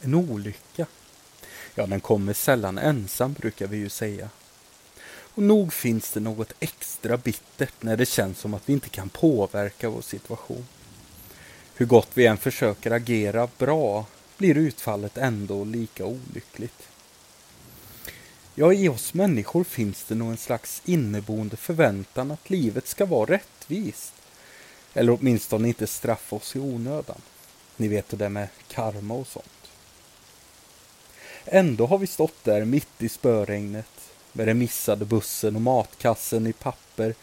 En olycka. Ja, den kommer sällan ensam brukar vi ju säga. Och nog finns det något extra bittert när det känns som att vi inte kan påverka vår situation. Hur gott vi än försöker agera bra blir utfallet ändå lika olyckligt. Ja, i oss människor finns det nog en slags inneboende förväntan att livet ska vara rättvist. Eller åtminstone inte straffa oss i onödan. Ni vet det där med karma och sånt. Ändå har vi stått där mitt i spöregnet med den missade bussen och matkassen i papper.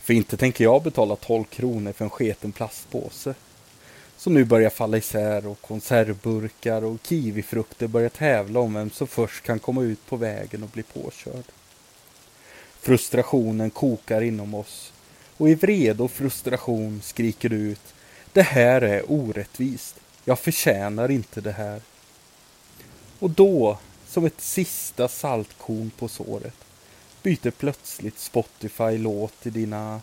För inte tänker jag betala 12 kronor för en sketen plastpåse. Som nu börjar falla isär och konservburkar och kiwifrukter börjar tävla om vem som först kan komma ut på vägen och bli påkörd. Frustrationen kokar inom oss och i vrede och frustration skriker du ut Det här är orättvist. Jag förtjänar inte det här. Och då, som ett sista saltkorn på såret, byter plötsligt Spotify låt i dina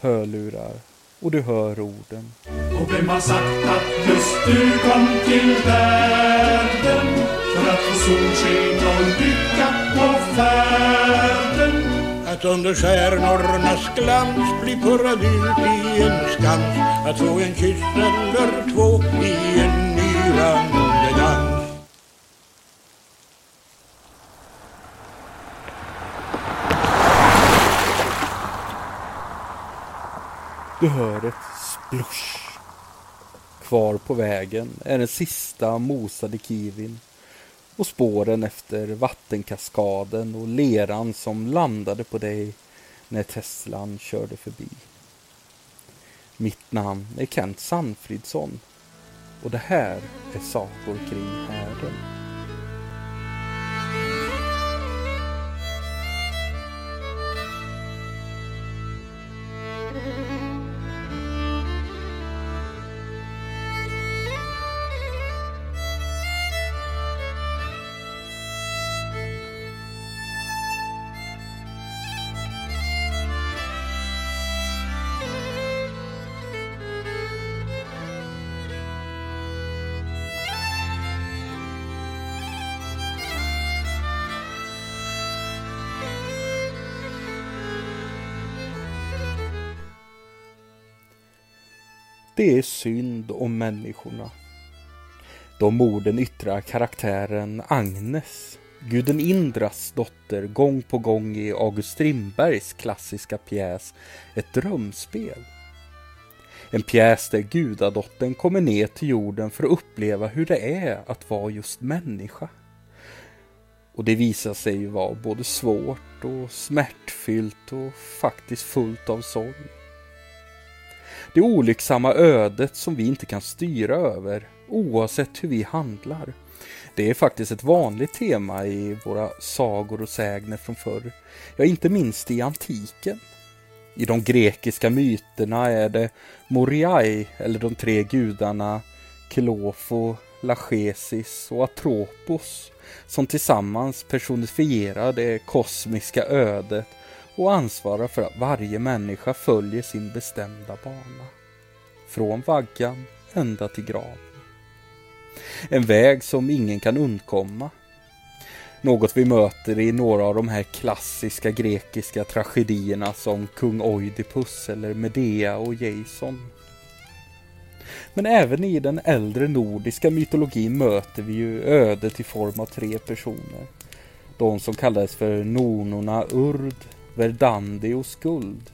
hörlurar och du hör orden. Och vem har sagt att just du kom till världen för att få solsken och lycka på färden? Att under stjärnornas glans bli purrad ut i en skans Att få en kyss eller två i en yrande dans Du hör ett splosh. Kvar på vägen är den sista mosade kiwin och spåren efter vattenkaskaden och leran som landade på dig när Teslan körde förbi. Mitt namn är Kent Sanfridsson och det här är Sagor kring härden. Det är synd om människorna. De orden yttrar karaktären Agnes, guden Indras dotter, gång på gång i August Strindbergs klassiska pjäs Ett drömspel. En pjäs där gudadottern kommer ner till jorden för att uppleva hur det är att vara just människa. Och det visar sig ju vara både svårt och smärtfyllt och faktiskt fullt av sorg. Det olycksamma ödet som vi inte kan styra över oavsett hur vi handlar. Det är faktiskt ett vanligt tema i våra sagor och sägner från förr. Ja, inte minst i antiken. I de grekiska myterna är det Moriai, eller de tre gudarna Kelofo, Lachesis och Atropos som tillsammans personifierar det kosmiska ödet och ansvarar för att varje människa följer sin bestämda bana. Från vaggan ända till graven. En väg som ingen kan undkomma. Något vi möter i några av de här klassiska grekiska tragedierna som kung Oidipus eller Medea och Jason. Men även i den äldre nordiska mytologin möter vi ju ödet i form av tre personer. De som kallades för nornorna Urd, Verdandi och Skuld.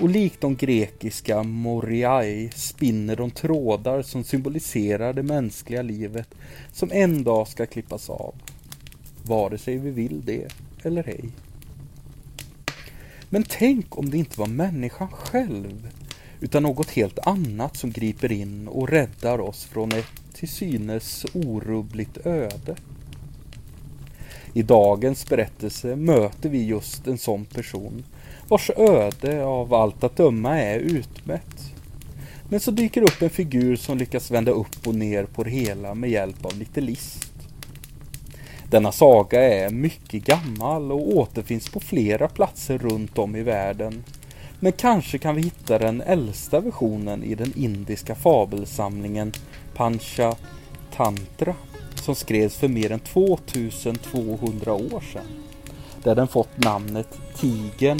Och likt de grekiska Moriai spinner de trådar som symboliserar det mänskliga livet som en dag ska klippas av. Vare sig vi vill det eller ej. Men tänk om det inte var människan själv utan något helt annat som griper in och räddar oss från ett till synes orubbligt öde. I dagens berättelse möter vi just en sån person vars öde av allt att döma är utmätt. Men så dyker upp en figur som lyckas vända upp och ner på det hela med hjälp av lite list. Denna saga är mycket gammal och återfinns på flera platser runt om i världen. Men kanske kan vi hitta den äldsta versionen i den indiska fabelsamlingen Pancha Tantra som skrevs för mer än 2200 år sedan. Där den fått namnet Tigen,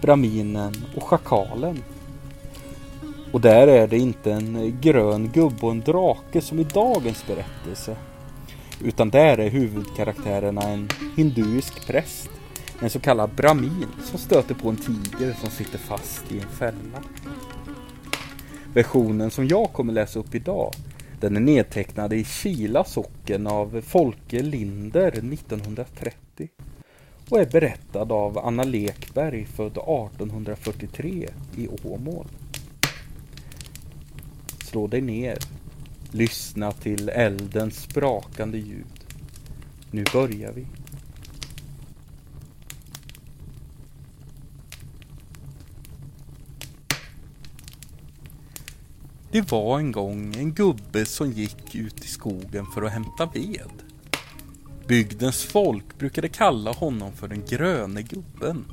Braminen och Schakalen. Och där är det inte en grön gubbe och en drake som i dagens berättelse. Utan där är huvudkaraktärerna en hinduisk präst, en så kallad bramin som stöter på en tiger som sitter fast i en fälla. Versionen som jag kommer läsa upp idag den är nedtecknad i Kila socken av Folke Linder 1930 och är berättad av Anna Lekberg född 1843 i Åmål. Slå dig ner. Lyssna till eldens sprakande ljud. Nu börjar vi. Det var en gång en gubbe som gick ut i skogen för att hämta ved. Bygdens folk brukade kalla honom för den gröne gubben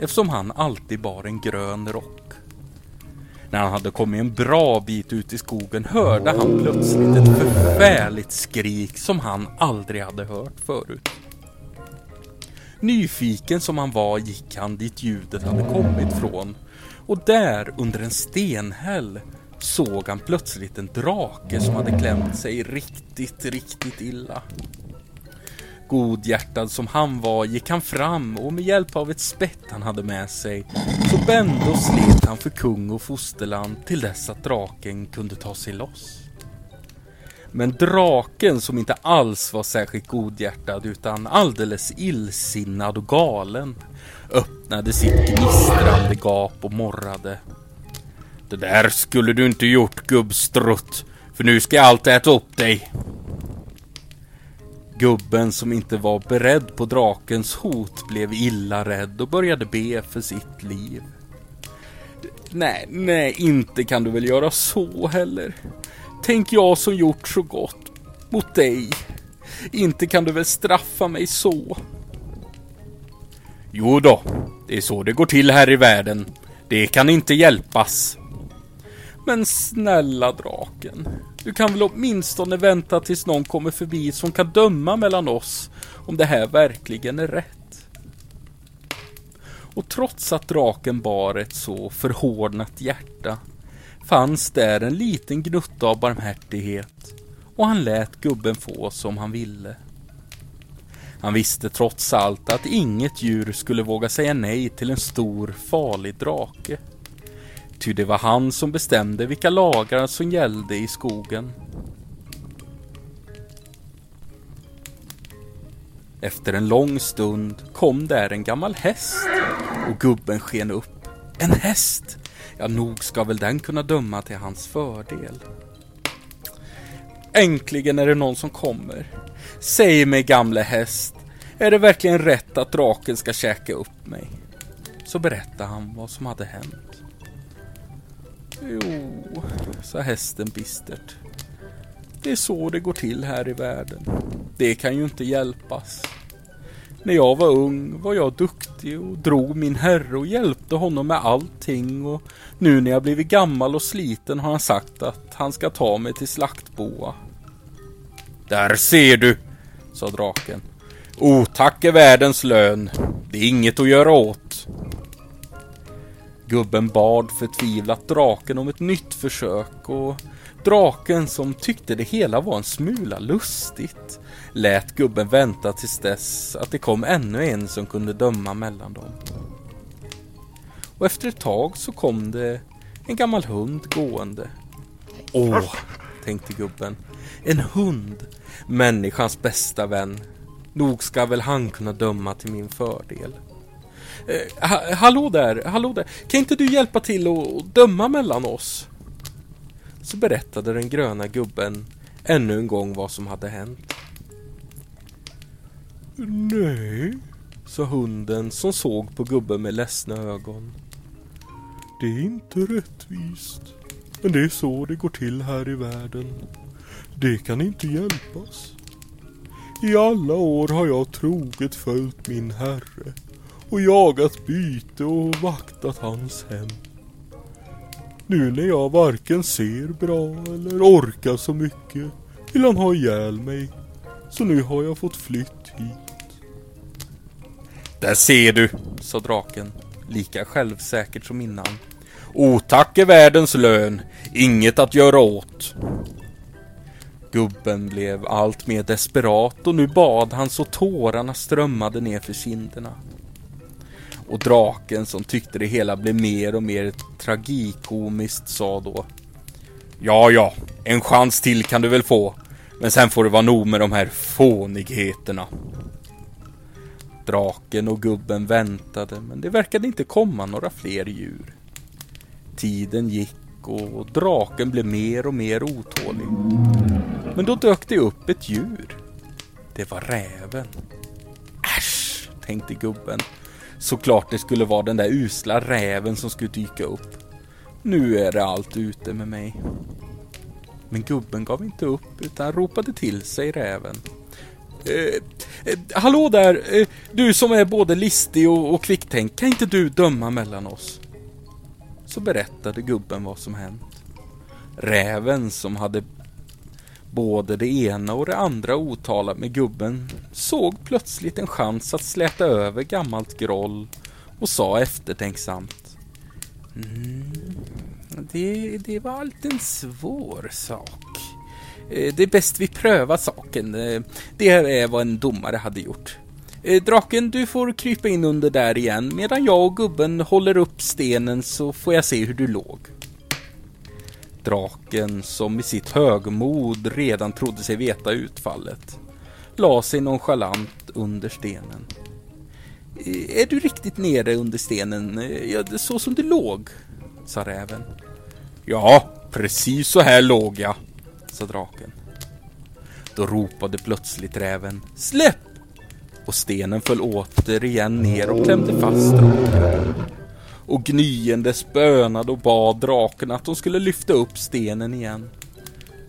eftersom han alltid bar en grön rock. När han hade kommit en bra bit ut i skogen hörde han plötsligt ett förfärligt skrik som han aldrig hade hört förut. Nyfiken som han var gick han dit ljudet hade kommit från och där under en stenhäll såg han plötsligt en drake som hade klämt sig riktigt, riktigt illa. Godhjärtad som han var gick han fram och med hjälp av ett spett han hade med sig så bände och slet han för kung och fosterland till dess att draken kunde ta sig loss. Men draken som inte alls var särskilt godhjärtad utan alldeles illsinnad och galen öppnade sitt gnistrande gap och morrade. Det där skulle du inte gjort gubbstrutt, för nu ska allt äta upp dig. Gubben som inte var beredd på drakens hot blev illa rädd och började be för sitt liv. Nej, nej, inte kan du väl göra så heller. Tänk jag som gjort så gott mot dig. Inte kan du väl straffa mig så. Jo då, det är så det går till här i världen. Det kan inte hjälpas. Men snälla draken, du kan väl åtminstone vänta tills någon kommer förbi som kan döma mellan oss om det här verkligen är rätt. Och trots att draken bar ett så förhårdnat hjärta fanns där en liten gnutta av barmhärtighet och han lät gubben få som han ville. Han visste trots allt att inget djur skulle våga säga nej till en stor farlig drake. Ty det var han som bestämde vilka lagar som gällde i skogen. Efter en lång stund kom där en gammal häst och gubben sken upp. En häst! Ja, nog ska väl den kunna döma till hans fördel. Äntligen är det någon som kommer. Säg mig gamle häst, är det verkligen rätt att draken ska käka upp mig? Så berättade han vad som hade hänt. Jo, sa hästen bistert. Det är så det går till här i världen. Det kan ju inte hjälpas. När jag var ung var jag duktig och drog min herre och hjälpte honom med allting och nu när jag blivit gammal och sliten har han sagt att han ska ta mig till slaktboa. Där ser du, sa draken. Otack är världens lön. Det är inget att göra åt. Gubben bad förtvivlat draken om ett nytt försök och draken som tyckte det hela var en smula lustigt lät gubben vänta tills dess att det kom ännu en som kunde döma mellan dem. Och efter ett tag så kom det en gammal hund gående. Åh, tänkte gubben. En hund, människans bästa vän. Nog ska väl han kunna döma till min fördel. Eh, ha, hallå där, hallå där. Kan inte du hjälpa till att döma mellan oss? Så berättade den gröna gubben ännu en gång vad som hade hänt. Nej, sa hunden som såg på gubben med ledsna ögon. Det är inte rättvist. Men det är så det går till här i världen. Det kan inte hjälpas. I alla år har jag troget följt min herre och jagat byte och vaktat hans hem. Nu när jag varken ser bra eller orkar så mycket vill han ha ihjäl mig Så nu har jag fått flytt hit. Där ser du, sa draken, lika självsäkert som innan. Otack är världens lön, inget att göra åt. Gubben blev allt mer desperat och nu bad han så tårarna strömmade ner för kinderna. Och draken som tyckte det hela blev mer och mer tragikomiskt sa då Ja, ja, en chans till kan du väl få. Men sen får det vara nog med de här fånigheterna. Draken och gubben väntade, men det verkade inte komma några fler djur. Tiden gick och draken blev mer och mer otålig. Men då dök det upp ett djur. Det var räven. Äsch, tänkte gubben. Såklart det skulle vara den där usla räven som skulle dyka upp. Nu är det allt ute med mig. Men gubben gav inte upp utan ropade till sig räven. Eh, eh, hallå där, eh, du som är både listig och, och kvicktänkt, kan inte du döma mellan oss? Så berättade gubben vad som hänt. Räven som hade både det ena och det andra otalat med gubben såg plötsligt en chans att släta över gammalt groll och sa eftertänksamt. Mm, det, det var allt en svår sak. Eh, det är bäst vi prövar saken. Eh, det det är vad en domare hade gjort. Eh, draken, du får krypa in under där igen medan jag och gubben håller upp stenen så får jag se hur du låg. Draken, som i sitt högmod redan trodde sig veta utfallet, la sig nonchalant under stenen. Är du riktigt nere under stenen, ja, så som du låg? sa räven. Ja, precis så här låg jag, sa draken. Då ropade plötsligt räven Släpp! Och stenen föll återigen ner och klämde fast draken. Och gnyende spönade och bad draken att de skulle lyfta upp stenen igen.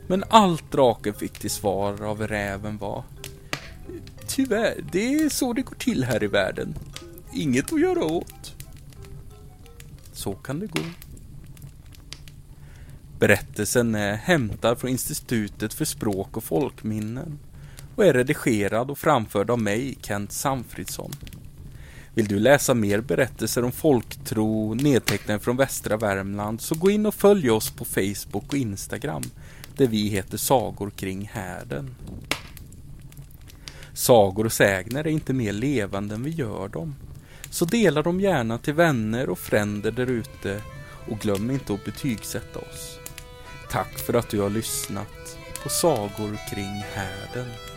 Men allt draken fick till svar av räven var Tyvärr, det är så det går till här i världen. Inget att göra åt. Så kan det gå. Berättelsen är hämtad från Institutet för språk och folkminnen och är redigerad och framförd av mig, Kent Samfridsson. Vill du läsa mer berättelser om folktro nedtecknade från västra Värmland så gå in och följ oss på Facebook och Instagram där vi heter Sagor kring härden. Sagor och sägner är inte mer levande än vi gör dem. Så dela dem gärna till vänner och fränder där ute och glöm inte att betygsätta oss. Tack för att du har lyssnat på Sagor kring härden.